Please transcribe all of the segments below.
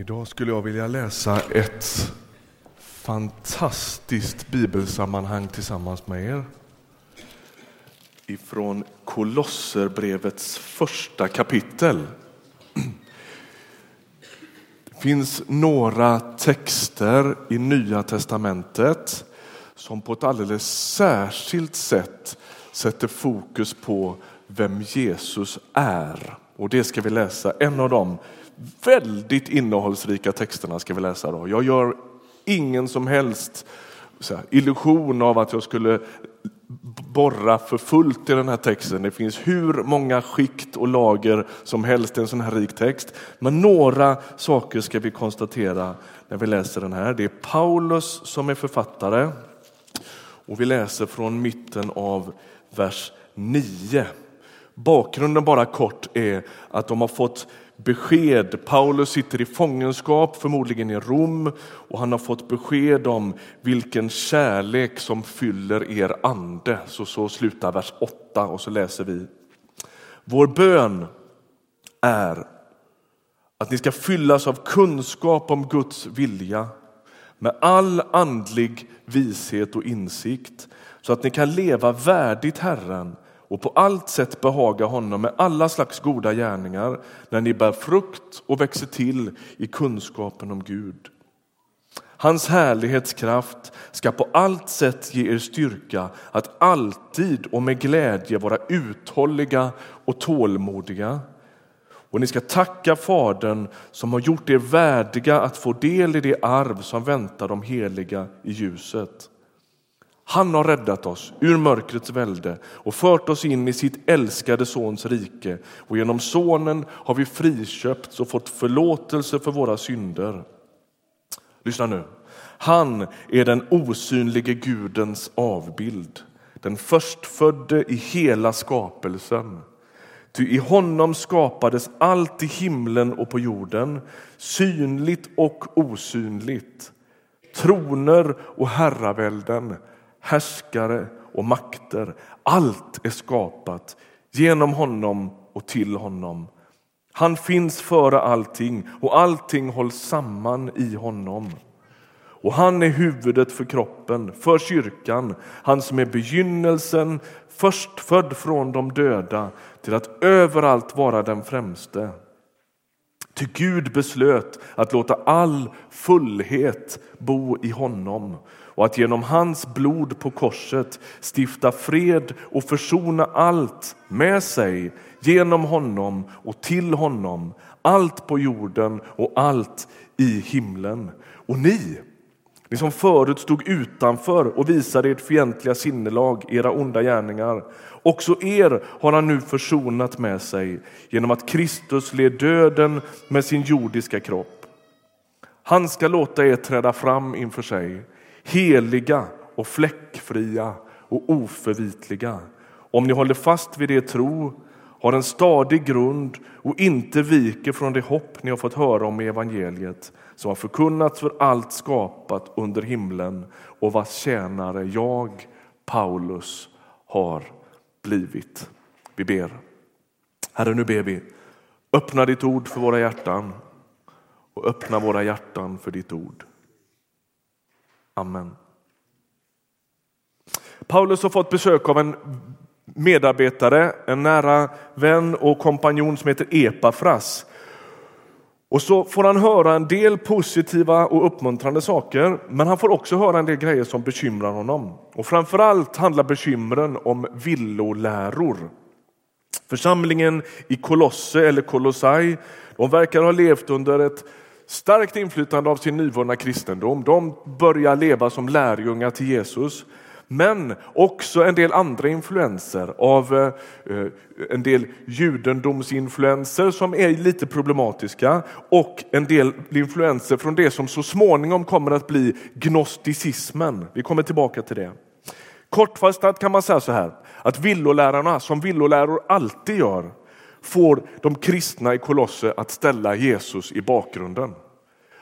Idag skulle jag vilja läsa ett fantastiskt bibelsammanhang tillsammans med er. Ifrån Kolosserbrevets första kapitel. Det finns några texter i Nya testamentet som på ett alldeles särskilt sätt sätter fokus på vem Jesus är. Och det ska vi läsa. En av dem väldigt innehållsrika texterna ska vi läsa. Då. Jag gör ingen som helst här, illusion av att jag skulle borra för fullt i den här texten. Det finns hur många skikt och lager som helst i en sån här rik text. Men några saker ska vi konstatera när vi läser den här. Det är Paulus som är författare och vi läser från mitten av vers 9. Bakgrunden bara kort är att de har fått besked. Paulus sitter i fångenskap, förmodligen i Rom, och han har fått besked om vilken kärlek som fyller er ande. Så, så slutar vers 8 och så läser vi. Vår bön är att ni ska fyllas av kunskap om Guds vilja med all andlig vishet och insikt så att ni kan leva värdigt Herren och på allt sätt behaga honom med alla slags goda gärningar när ni bär frukt och växer till i kunskapen om Gud. Hans härlighetskraft ska på allt sätt ge er styrka att alltid och med glädje vara uthålliga och tålmodiga. Och ni ska tacka Fadern som har gjort er värdiga att få del i det arv som väntar de heliga i ljuset. Han har räddat oss ur mörkrets välde och fört oss in i sitt älskade Sons rike och genom Sonen har vi friköpts och fått förlåtelse för våra synder. Lyssna nu. Han är den osynlige Gudens avbild, den förstfödde i hela skapelsen. Ty i honom skapades allt i himlen och på jorden, synligt och osynligt. Troner och herravälden, härskare och makter. Allt är skapat genom honom och till honom. Han finns före allting och allting hålls samman i honom. Och han är huvudet för kroppen, för kyrkan, han som är begynnelsen, förstfödd från de döda till att överallt vara den främste. Ty Gud beslöt att låta all fullhet bo i honom och att genom hans blod på korset stifta fred och försona allt med sig genom honom och till honom, allt på jorden och allt i himlen. Och ni, ni som förut stod utanför och visade ert fientliga sinnelag, era onda gärningar, också er har han nu försonat med sig genom att Kristus led döden med sin jordiska kropp. Han ska låta er träda fram inför sig heliga och fläckfria och oförvitliga. Om ni håller fast vid er tro, har en stadig grund och inte viker från det hopp ni har fått höra om i evangeliet som har förkunnats för allt skapat under himlen och vars tjänare jag, Paulus, har blivit. Vi ber. Herre, nu ber vi. Öppna ditt ord för våra hjärtan och öppna våra hjärtan för ditt ord. Amen. Paulus har fått besök av en medarbetare, en nära vän och kompanjon som heter Epafras. Och så får han höra en del positiva och uppmuntrande saker, men han får också höra en del grejer som bekymrar honom. Och framförallt handlar bekymren om villoläror. Församlingen i Kolosse eller Kolossai, de verkar ha levt under ett starkt inflytande av sin nyvunna kristendom. De börjar leva som lärjungar till Jesus. Men också en del andra influenser av eh, eh, en del judendomsinfluenser som är lite problematiska och en del influenser från det som så småningom kommer att bli gnosticismen. Vi kommer tillbaka till det. Kortfattat kan man säga så här att villolärarna, som villoläror alltid gör, får de kristna i Kolosse att ställa Jesus i bakgrunden.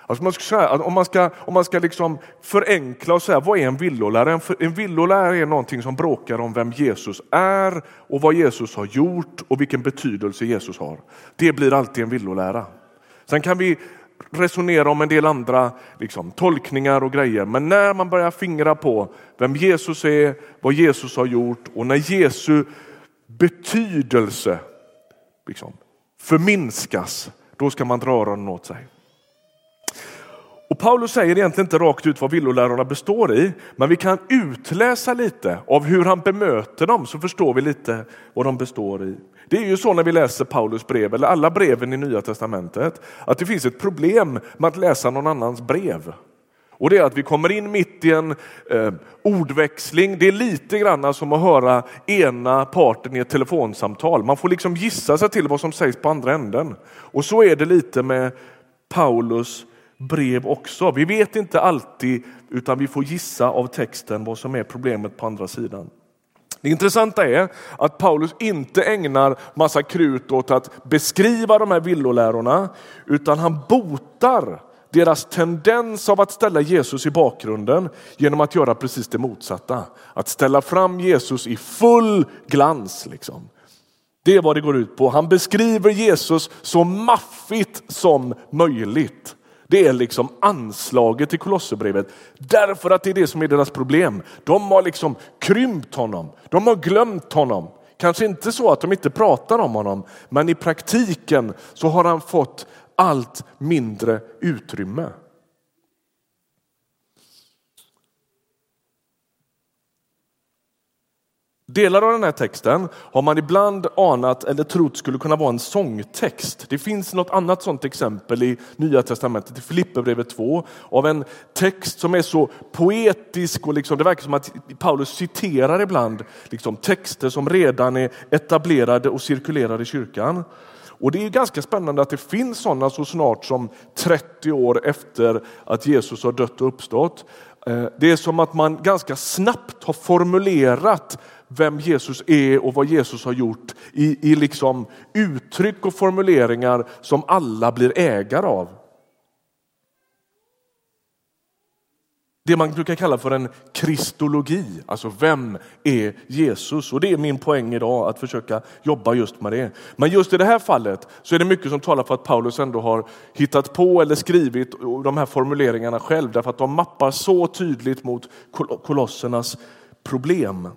Alltså man ska säga, om man ska, om man ska liksom förenkla och säga vad är en villolärare? En, en villolärare är någonting som bråkar om vem Jesus är och vad Jesus har gjort och vilken betydelse Jesus har. Det blir alltid en villolära. Sen kan vi resonera om en del andra liksom, tolkningar och grejer. Men när man börjar fingra på vem Jesus är, vad Jesus har gjort och när Jesu betydelse liksom, förminskas, då ska man dra öronen åt sig. Och Paulus säger egentligen inte rakt ut vad villolärorna består i, men vi kan utläsa lite av hur han bemöter dem så förstår vi lite vad de består i. Det är ju så när vi läser Paulus brev, eller alla breven i Nya Testamentet, att det finns ett problem med att läsa någon annans brev. Och det är att vi kommer in mitt i en eh, ordväxling. Det är lite grann som att höra ena parten i ett telefonsamtal. Man får liksom gissa sig till vad som sägs på andra änden. Och så är det lite med Paulus brev också. Vi vet inte alltid utan vi får gissa av texten vad som är problemet på andra sidan. Det intressanta är att Paulus inte ägnar massa krut åt att beskriva de här villolärorna utan han botar deras tendens av att ställa Jesus i bakgrunden genom att göra precis det motsatta. Att ställa fram Jesus i full glans. Liksom. Det är vad det går ut på. Han beskriver Jesus så maffigt som möjligt. Det är liksom anslaget till Kolosserbrevet. Därför att det är det som är deras problem. De har liksom krympt honom. De har glömt honom. Kanske inte så att de inte pratar om honom, men i praktiken så har han fått allt mindre utrymme. Delar av den här texten har man ibland anat eller trott skulle kunna vara en sångtext. Det finns något annat sånt exempel i Nya Testamentet, i Filipperbrevet 2, av en text som är så poetisk och liksom, det verkar som att Paulus citerar ibland liksom, texter som redan är etablerade och cirkulerar i kyrkan. Och det är ganska spännande att det finns sådana så snart som 30 år efter att Jesus har dött och uppstått. Eh, det är som att man ganska snabbt har formulerat vem Jesus är och vad Jesus har gjort i, i liksom uttryck och formuleringar som alla blir ägare av. Det man brukar kalla för en kristologi, alltså vem är Jesus? Och det är min poäng idag att försöka jobba just med det. Men just i det här fallet så är det mycket som talar för att Paulus ändå har hittat på eller skrivit de här formuleringarna själv därför att de mappar så tydligt mot kolossernas problem.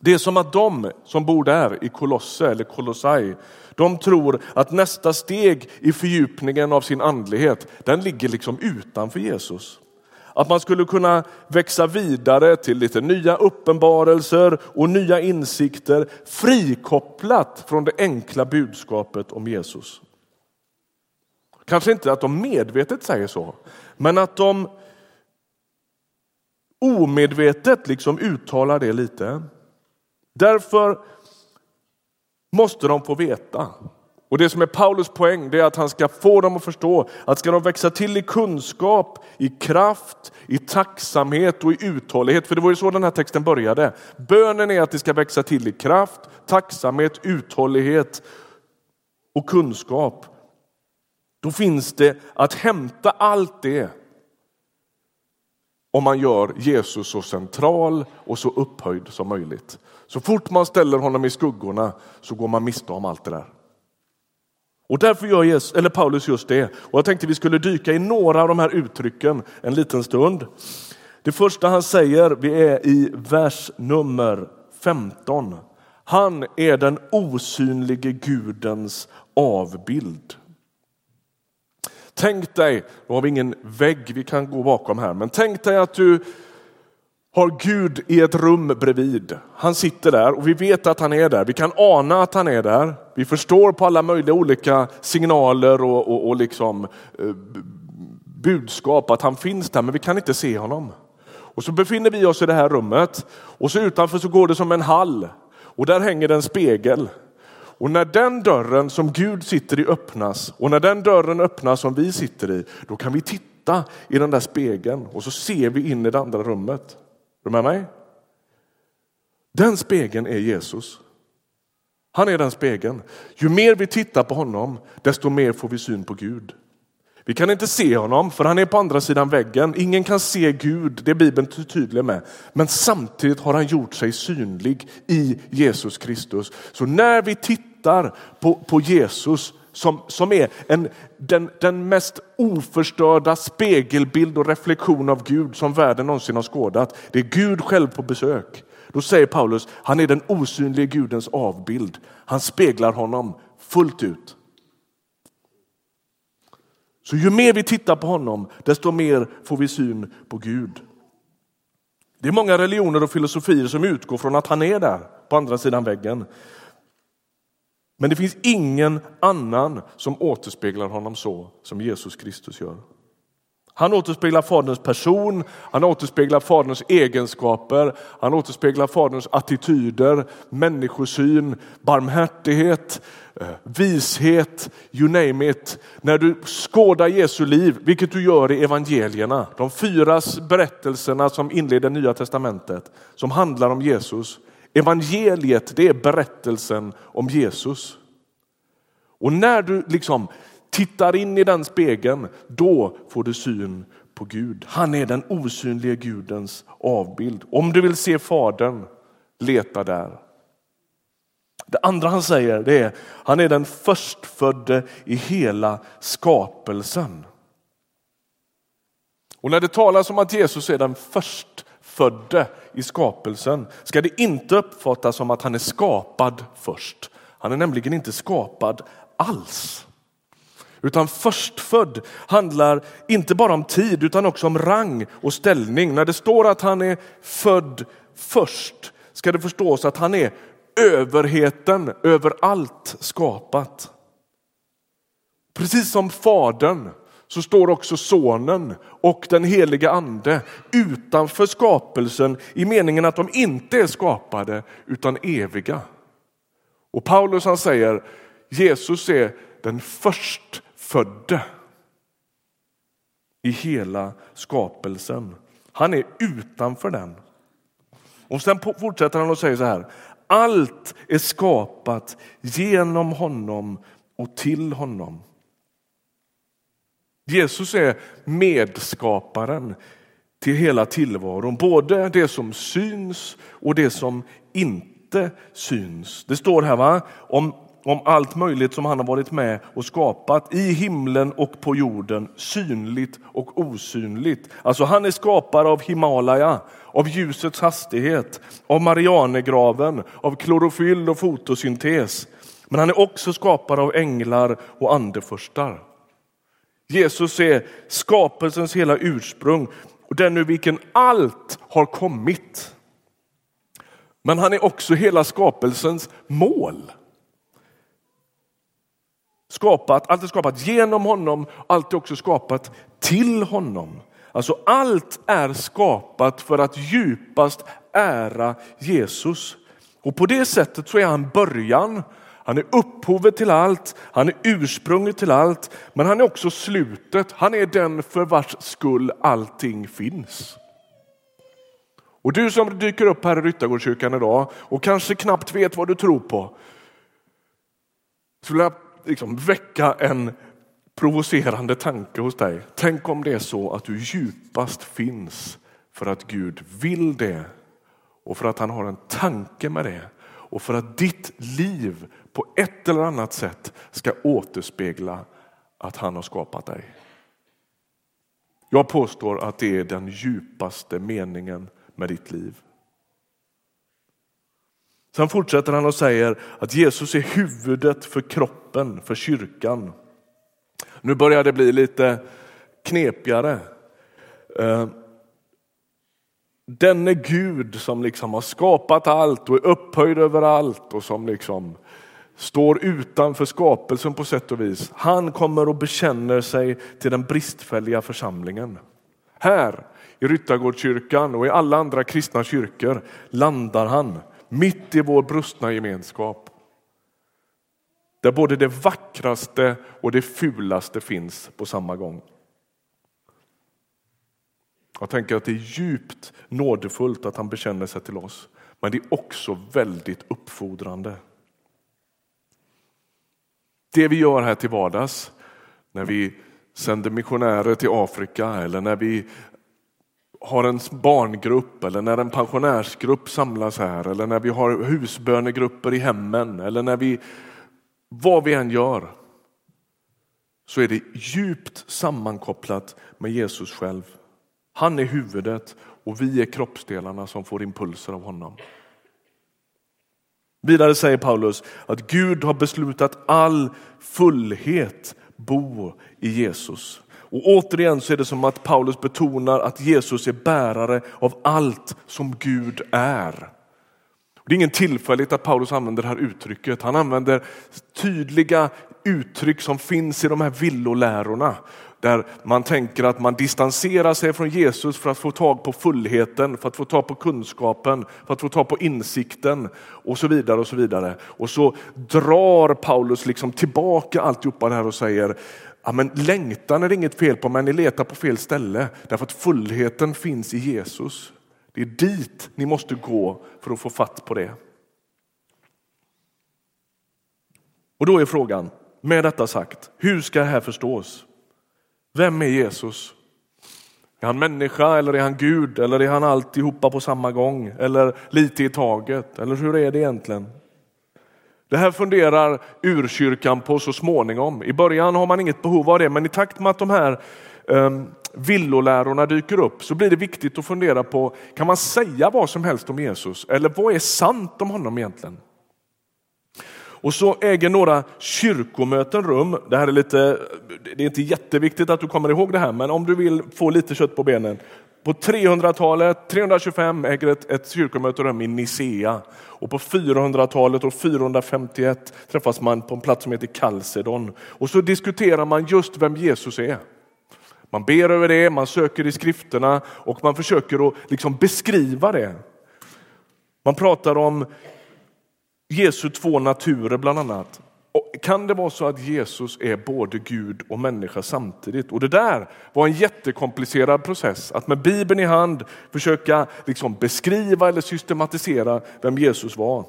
Det är som att de som bor där i Kolosse eller Kolossai, de tror att nästa steg i fördjupningen av sin andlighet, den ligger liksom utanför Jesus. Att man skulle kunna växa vidare till lite nya uppenbarelser och nya insikter frikopplat från det enkla budskapet om Jesus. Kanske inte att de medvetet säger så, men att de omedvetet liksom uttalar det lite. Därför måste de få veta. Och Det som är Paulus poäng det är att han ska få dem att förstå att ska de växa till i kunskap, i kraft, i tacksamhet och i uthållighet, för det var ju så den här texten började. Bönen är att det ska växa till i kraft, tacksamhet, uthållighet och kunskap. Då finns det att hämta allt det om man gör Jesus så central och så upphöjd som möjligt. Så fort man ställer honom i skuggorna så går man miste om allt det där. Och därför gör Jesus, eller Paulus just det. Och jag tänkte vi skulle dyka i några av de här uttrycken en liten stund. Det första han säger, vi är i vers nummer 15. Han är den osynlige Gudens avbild. Tänk dig, nu har vi ingen vägg vi kan gå bakom här, men tänk dig att du har Gud i ett rum bredvid. Han sitter där och vi vet att han är där. Vi kan ana att han är där. Vi förstår på alla möjliga olika signaler och, och, och liksom, eh, budskap att han finns där, men vi kan inte se honom. Och så befinner vi oss i det här rummet och så utanför så går det som en hall och där hänger det en spegel. Och när den dörren som Gud sitter i öppnas och när den dörren öppnas som vi sitter i, då kan vi titta i den där spegeln och så ser vi in i det andra rummet. Är du med mig? Den spegeln är Jesus. Han är den spegeln. Ju mer vi tittar på honom, desto mer får vi syn på Gud. Vi kan inte se honom för han är på andra sidan väggen. Ingen kan se Gud, det är Bibeln tydlig med. Men samtidigt har han gjort sig synlig i Jesus Kristus. Så när vi tittar på, på Jesus som, som är en, den, den mest oförstörda spegelbild och reflektion av Gud som världen någonsin har skådat. Det är Gud själv på besök. Då säger Paulus, han är den osynlige Gudens avbild. Han speglar honom fullt ut. Så ju mer vi tittar på honom, desto mer får vi syn på Gud. Det är många religioner och filosofier som utgår från att han är där på andra sidan väggen. Men det finns ingen annan som återspeglar honom så som Jesus Kristus gör. Han återspeglar Faderns person, han återspeglar Faderns egenskaper, han återspeglar Faderns attityder, människosyn, barmhärtighet, eh, vishet, you name it. När du skådar Jesu liv, vilket du gör i evangelierna, de fyra berättelserna som inleder Nya testamentet, som handlar om Jesus. Evangeliet, det är berättelsen om Jesus. Och när du liksom tittar in i den spegeln, då får du syn på Gud. Han är den osynlige Gudens avbild. Om du vill se Fadern, leta där. Det andra han säger det är han är den förstfödde i hela skapelsen. Och när det talas om att Jesus är den förstfödde i skapelsen ska det inte uppfattas som att han är skapad först. Han är nämligen inte skapad alls. Utan förstfödd handlar inte bara om tid utan också om rang och ställning. När det står att han är född först ska det förstås att han är överheten över allt skapat. Precis som Fadern så står också Sonen och den helige Ande utanför skapelsen i meningen att de inte är skapade utan eviga. Och Paulus han säger Jesus är den födde i hela skapelsen. Han är utanför den. Och sen fortsätter han och säger så här. Allt är skapat genom honom och till honom. Jesus är medskaparen till hela tillvaron, både det som syns och det som inte syns. Det står här va? om om allt möjligt som han har varit med och skapat i himlen och på jorden, synligt och osynligt. Alltså han är skapare av Himalaya, av ljusets hastighet, av Marianergraven, av klorofyll och fotosyntes. Men han är också skapare av änglar och andefurstar. Jesus är skapelsens hela ursprung och den ur vilken allt har kommit. Men han är också hela skapelsens mål. Skapat, allt är skapat genom honom, allt är också skapat till honom. Alltså allt är skapat för att djupast ära Jesus. Och på det sättet så är han början, han är upphovet till allt, han är ursprunget till allt, men han är också slutet. Han är den för vars skull allting finns. Och du som dyker upp här i Ryttargårdskyrkan idag och kanske knappt vet vad du tror på. Så vill jag liksom väcka en provocerande tanke hos dig. Tänk om det är så att du djupast finns för att Gud vill det och för att han har en tanke med det och för att ditt liv på ett eller annat sätt ska återspegla att han har skapat dig. Jag påstår att det är den djupaste meningen med ditt liv. Sen fortsätter han och säger att Jesus är huvudet för kroppen, för kyrkan. Nu börjar det bli lite knepigare. Eh, denne Gud som liksom har skapat allt och är upphöjd över allt och som liksom står utanför skapelsen på sätt och vis. Han kommer och bekänner sig till den bristfälliga församlingen. Här i Ryttargårdskyrkan och i alla andra kristna kyrkor landar han mitt i vår brustna gemenskap. Där både det vackraste och det fulaste finns på samma gång. Jag tänker att det är djupt nådefullt att han bekänner sig till oss, men det är också väldigt uppfordrande. Det vi gör här till vardags, när vi sänder missionärer till Afrika eller när vi har en barngrupp eller när en pensionärsgrupp samlas här eller när vi har husbönegrupper i hemmen eller när vi, vad vi än gör. så är det djupt sammankopplat med Jesus själv. Han är huvudet och vi är kroppsdelarna som får impulser av honom. Vidare säger Paulus att Gud har beslutat all fullhet bo i Jesus. Och återigen så är det som att Paulus betonar att Jesus är bärare av allt som Gud är. Det är ingen tillfällighet att Paulus använder det här uttrycket. Han använder tydliga uttryck som finns i de här villolärorna. Där man tänker att man distanserar sig från Jesus för att få tag på fullheten, för att få tag på kunskapen, för att få tag på insikten och så vidare. Och så vidare. Och så drar Paulus liksom tillbaka alltihopa det här och säger Ja, men längtan är det inget fel på, men ni letar på fel ställe. Därför att fullheten finns i Jesus. Det är dit ni måste gå för att få fatt på det. Och då är frågan, med detta sagt, hur ska det här förstås? Vem är Jesus? Är han människa eller är han Gud eller är han alltihopa på samma gång eller lite i taget? Eller hur är det egentligen? Det här funderar urkyrkan på så småningom. I början har man inget behov av det, men i takt med att de här um, villolärorna dyker upp så blir det viktigt att fundera på, kan man säga vad som helst om Jesus? Eller vad är sant om honom egentligen? Och så äger några kyrkomöten rum. Det här är lite, det är inte jätteviktigt att du kommer ihåg det här, men om du vill få lite kött på benen. På 300-talet, 325 äger ett, ett kyrkomöte rum i Nicea och på 400-talet och 451 träffas man på en plats som heter Kalsedon och så diskuterar man just vem Jesus är. Man ber över det, man söker i skrifterna och man försöker att liksom beskriva det. Man pratar om Jesu två naturer bland annat. Och kan det vara så att Jesus är både Gud och människa samtidigt? Och det där var en jättekomplicerad process, att med Bibeln i hand försöka liksom beskriva eller systematisera vem Jesus var.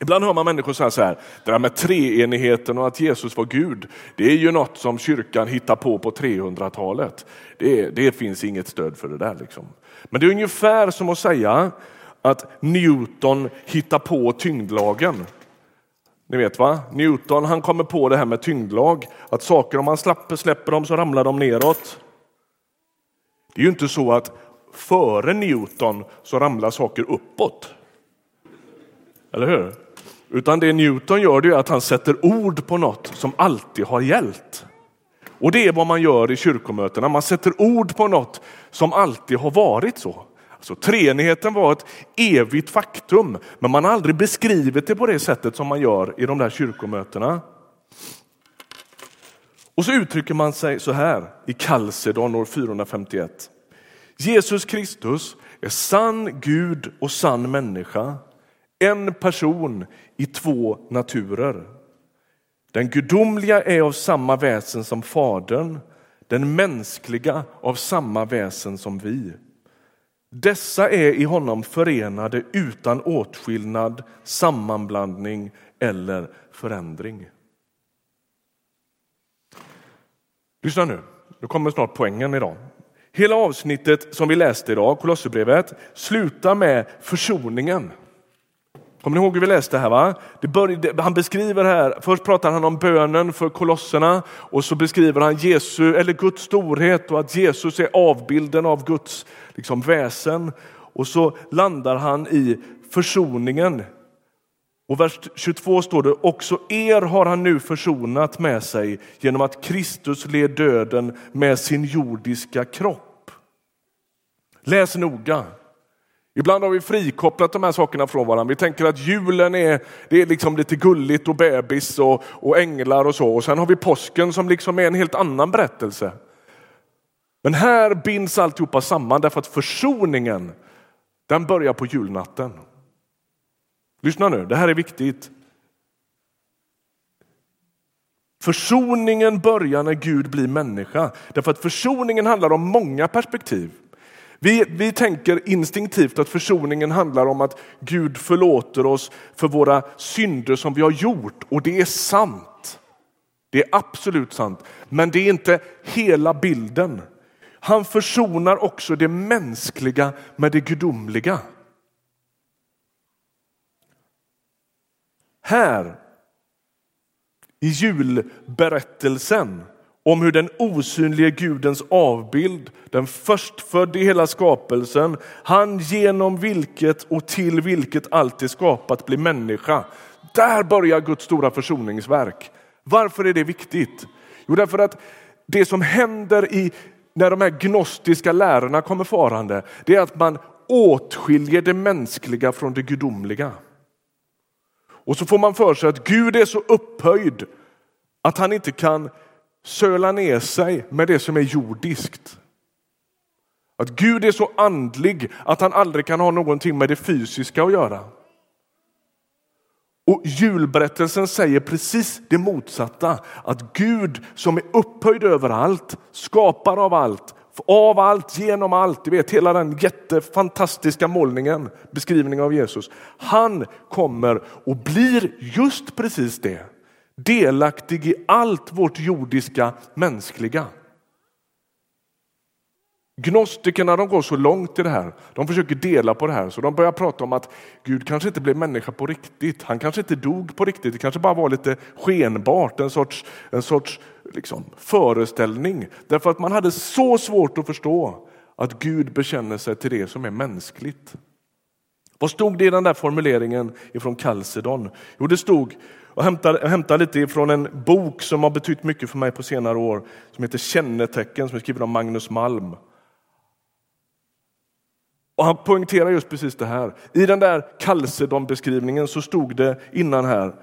Ibland hör man människor säga så här, det där med treenigheten och att Jesus var Gud, det är ju något som kyrkan hittar på på 300-talet. Det, det finns inget stöd för det där. Liksom. Men det är ungefär som att säga att Newton hittar på tyngdlagen. Ni vet va? Newton han kommer på det här med tyngdlag, att saker om man släpper, släpper dem så ramlar de neråt. Det är ju inte så att före Newton så ramlar saker uppåt. Eller hur? Utan det Newton gör det är att han sätter ord på något som alltid har gällt. Och det är vad man gör i kyrkomötena, man sätter ord på något som alltid har varit så. Så treenigheten var ett evigt faktum, men man har aldrig beskrivit det på det sättet som man gör i de där kyrkomötena. Och så uttrycker man sig så här i Kalsedon år 451. Jesus Kristus är sann Gud och sann människa, en person i två naturer. Den gudomliga är av samma väsen som Fadern, den mänskliga av samma väsen som vi. Dessa är i honom förenade utan åtskillnad, sammanblandning eller förändring. Lyssna nu, nu kommer snart poängen idag. Hela avsnittet som vi läste idag, Kolosserbrevet, slutar med försoningen. Kommer ni ihåg hur vi läste här? Va? Började, han beskriver här, först pratar han om bönen för kolosserna och så beskriver han Jesu, eller Guds storhet och att Jesus är avbilden av Guds liksom, väsen. Och så landar han i försoningen. Och vers 22 står det, också er har han nu försonat med sig genom att Kristus led döden med sin jordiska kropp. Läs noga. Ibland har vi frikopplat de här sakerna från varandra. Vi tänker att julen är, det är liksom lite gulligt och bebis och, och änglar och så. Och sen har vi påsken som liksom är en helt annan berättelse. Men här binds alltihopa samman därför att försoningen, den börjar på julnatten. Lyssna nu, det här är viktigt. Försoningen börjar när Gud blir människa. Därför att försoningen handlar om många perspektiv. Vi, vi tänker instinktivt att försoningen handlar om att Gud förlåter oss för våra synder som vi har gjort och det är sant. Det är absolut sant, men det är inte hela bilden. Han försonar också det mänskliga med det gudomliga. Här i julberättelsen om hur den osynlige Gudens avbild, den förstfödde i hela skapelsen, han genom vilket och till vilket allt är skapat blir människa. Där börjar Guds stora försoningsverk. Varför är det viktigt? Jo, därför att det som händer i, när de här gnostiska lärorna kommer farande, det är att man åtskiljer det mänskliga från det gudomliga. Och så får man för sig att Gud är så upphöjd att han inte kan söla ner sig med det som är jordiskt. Att Gud är så andlig att han aldrig kan ha någonting med det fysiska att göra. Och julberättelsen säger precis det motsatta. Att Gud som är upphöjd över allt, skapar av allt, av allt, genom allt. Du vet hela den jättefantastiska målningen, beskrivningen av Jesus. Han kommer och blir just precis det. Delaktig i allt vårt jordiska mänskliga. Gnostikerna de går så långt i det här. De försöker dela på det här så de börjar prata om att Gud kanske inte blev människa på riktigt. Han kanske inte dog på riktigt. Det kanske bara var lite skenbart, en sorts, en sorts liksom, föreställning. Därför att man hade så svårt att förstå att Gud bekänner sig till det som är mänskligt. Vad stod det i den där formuleringen ifrån Kalsedon? Jo, det stod och hämtar, hämtar lite ifrån en bok som har betytt mycket för mig på senare år som heter Kännetecken som är skriven av Magnus Malm. Och han poängterar just precis det här. I den där Kalsedon-beskrivningen så stod det innan här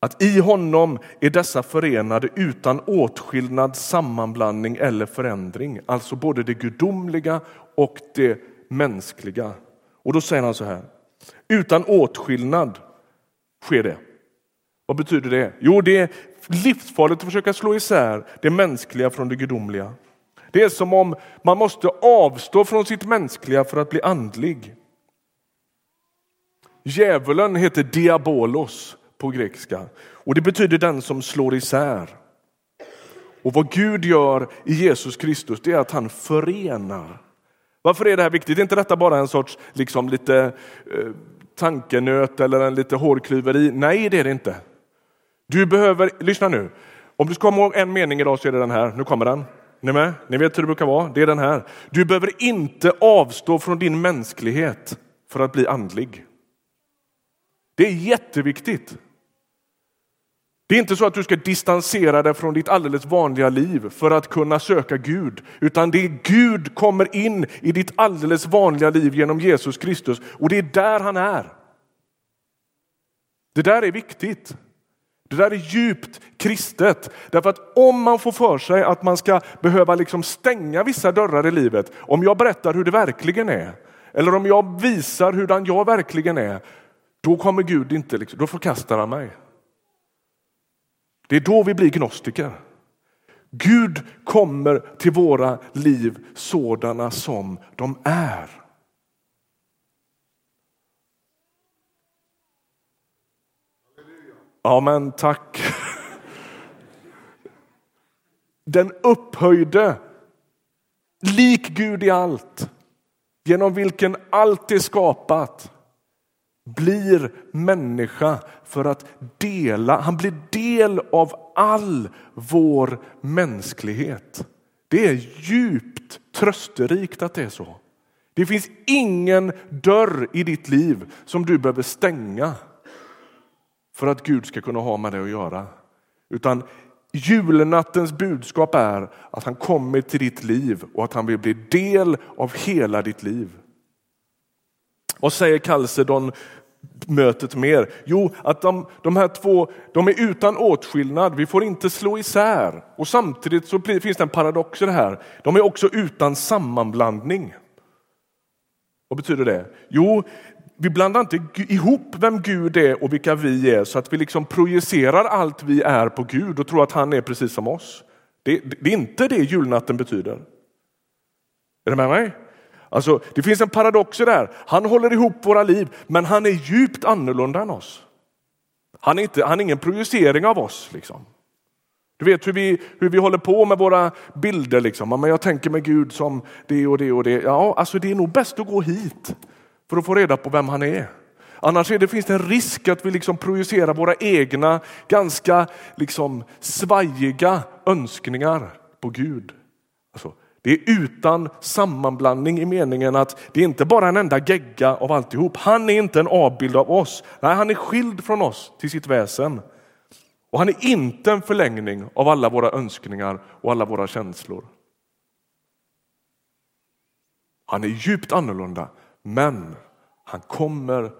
att i honom är dessa förenade utan åtskillnad, sammanblandning eller förändring. Alltså både det gudomliga och det mänskliga. Och då säger han så här. Utan åtskillnad sker det. Vad betyder det? Jo, det är livsfarligt att försöka slå isär det mänskliga från det gudomliga. Det är som om man måste avstå från sitt mänskliga för att bli andlig. Djävulen heter diabolos på grekiska och det betyder den som slår isär. Och vad Gud gör i Jesus Kristus det är att han förenar. Varför är det här viktigt? Är inte detta bara en sorts liksom lite eh, tankenöt eller en lite hårklyveri? Nej, det är det inte. Du behöver, lyssna nu, om du ska komma ihåg en mening idag så är det den här, nu kommer den. Ni med? Ni vet hur det brukar vara, det är den här. Du behöver inte avstå från din mänsklighet för att bli andlig. Det är jätteviktigt. Det är inte så att du ska distansera dig från ditt alldeles vanliga liv för att kunna söka Gud, utan det är Gud kommer in i ditt alldeles vanliga liv genom Jesus Kristus och det är där han är. Det där är viktigt. Det där är djupt kristet. Därför att om man får för sig att man ska behöva liksom stänga vissa dörrar i livet, om jag berättar hur det verkligen är, eller om jag visar hurdan jag verkligen är, då kommer Gud inte, liksom, då förkastar han mig. Det är då vi blir gnostiker. Gud kommer till våra liv sådana som de är. Ja, men tack. Den upphöjde, lik Gud i allt, genom vilken allt är skapat, blir människa för att dela, han blir del av all vår mänsklighet. Det är djupt trösterikt att det är så. Det finns ingen dörr i ditt liv som du behöver stänga för att Gud ska kunna ha med det att göra. Utan julnattens budskap är att han kommer till ditt liv och att han vill bli del av hela ditt liv. Vad säger Kalsedon mötet mer? Jo, att de, de här två de är utan åtskillnad. Vi får inte slå isär. Och samtidigt så finns det en paradox i det här. De är också utan sammanblandning. Vad betyder det? Jo, vi blandar inte ihop vem Gud är och vilka vi är så att vi liksom projicerar allt vi är på Gud och tror att han är precis som oss. Det, det är inte det julnatten betyder. Är du med mig? Alltså, det finns en paradox i det här. Han håller ihop våra liv, men han är djupt annorlunda än oss. Han är, inte, han är ingen projicering av oss. Liksom. Du vet hur vi, hur vi håller på med våra bilder. Liksom. Men jag tänker med Gud som det och det och det. Ja, alltså det är nog bäst att gå hit för att få reda på vem han är. Annars är det, finns det en risk att vi liksom projicerar våra egna ganska liksom svajiga önskningar på Gud. Alltså, det är utan sammanblandning i meningen att det är inte bara en enda gegga av alltihop. Han är inte en avbild av oss. Nej, han är skild från oss till sitt väsen. Och han är inte en förlängning av alla våra önskningar och alla våra känslor. Han är djupt annorlunda, men han kommer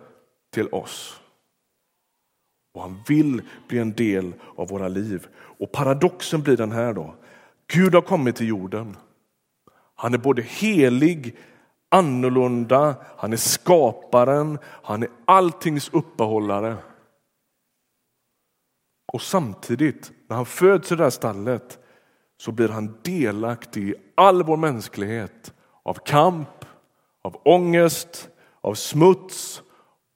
till oss. Och han vill bli en del av våra liv. Och paradoxen blir den här då. Gud har kommit till jorden. Han är både helig, annorlunda, han är skaparen, han är alltings uppehållare. Och samtidigt, när han föds i det här stallet, så blir han delaktig i all vår mänsklighet av kamp, av ångest, av smuts,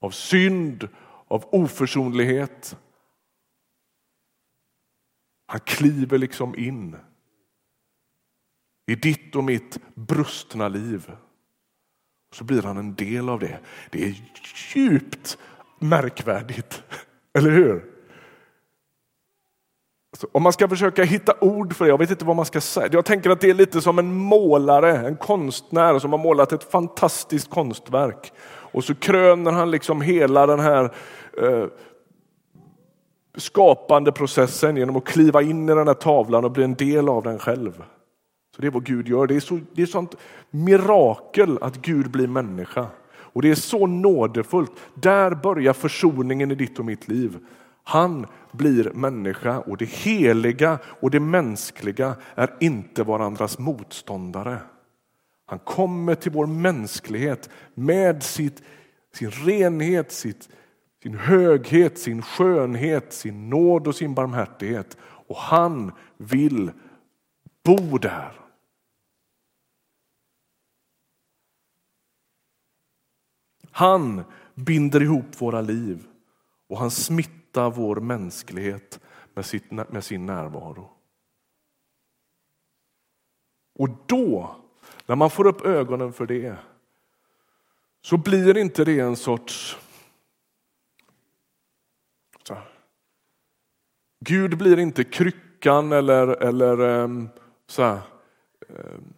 av synd, av oförsonlighet. Han kliver liksom in i ditt och mitt brustna liv. Så blir han en del av det. Det är djupt märkvärdigt, eller hur? Alltså, om man ska försöka hitta ord för det, jag vet inte vad man ska säga. Jag tänker att det är lite som en målare, en konstnär som har målat ett fantastiskt konstverk. Och så kröner han liksom hela den här eh, skapande processen genom att kliva in i den här tavlan och bli en del av den själv. Så Det är vad Gud gör. Det är, så, det är sånt mirakel att Gud blir människa. Och det är så nådefullt. Där börjar försoningen i ditt och mitt liv. Han blir människa och det heliga och det mänskliga är inte varandras motståndare. Han kommer till vår mänsklighet med sitt, sin renhet, sitt, sin höghet, sin skönhet, sin nåd och sin barmhärtighet. Och han vill bo där. Han binder ihop våra liv och han smittar smitta vår mänsklighet med, sitt, med sin närvaro. Och då, när man får upp ögonen för det, så blir inte det en sorts... Så, Gud blir inte kryckan eller, eller ehm, så här, ehm,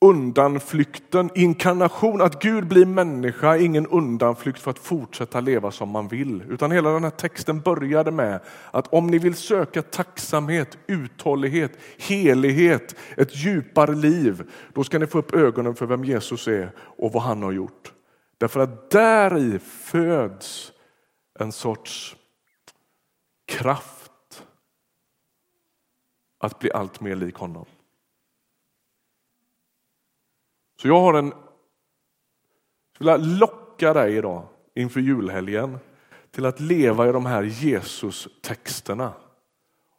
undanflykten, inkarnation, att Gud blir människa, ingen undanflykt för att fortsätta leva som man vill. Utan hela den här texten började med att om ni vill söka tacksamhet, uthållighet, helighet, ett djupare liv, då ska ni få upp ögonen för vem Jesus är och vad han har gjort. Därför att där i föds en sorts kraft att bli allt mer lik honom. Så jag har en... Jag vill locka dig idag inför julhelgen till att leva i de här Jesus-texterna.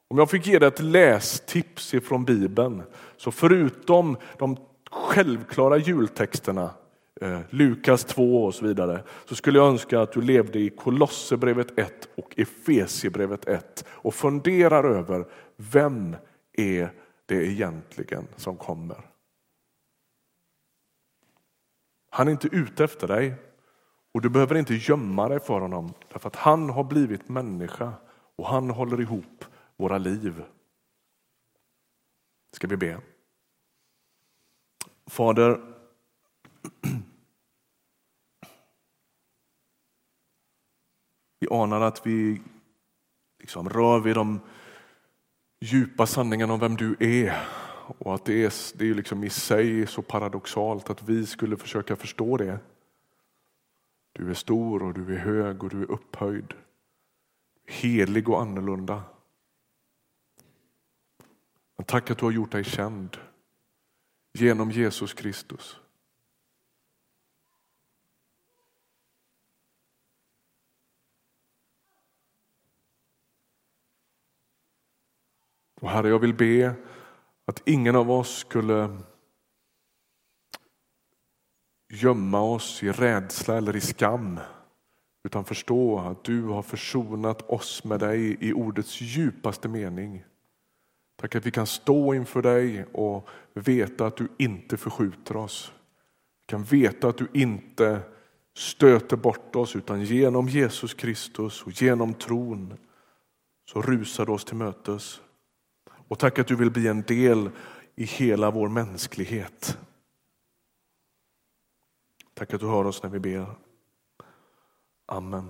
Om jag fick ge dig ett lästips ifrån Bibeln, så förutom de självklara jultexterna, eh, Lukas 2 och så vidare, så skulle jag önska att du levde i Kolosserbrevet 1 och Efesierbrevet 1 och funderar över vem är det egentligen som kommer? Han är inte ute efter dig och du behöver inte gömma dig för honom därför att han har blivit människa och han håller ihop våra liv. Ska vi be? Fader, vi anar att vi liksom rör vid de djupa sanningarna om vem du är och att det är, det är liksom i sig så paradoxalt att vi skulle försöka förstå det. Du är stor och du är hög och du är upphöjd. Helig och annorlunda. Men tack att du har gjort dig känd genom Jesus Kristus. Och Herre, jag vill be att ingen av oss skulle gömma oss i rädsla eller i skam utan förstå att du har försonat oss med dig i ordets djupaste mening. Tack att vi kan stå inför dig och veta att du inte förskjuter oss. Vi kan veta att du inte stöter bort oss utan genom Jesus Kristus och genom tron så rusar du oss till mötes. Och tack att du vill bli en del i hela vår mänsklighet. Tack att du hör oss när vi ber. Amen.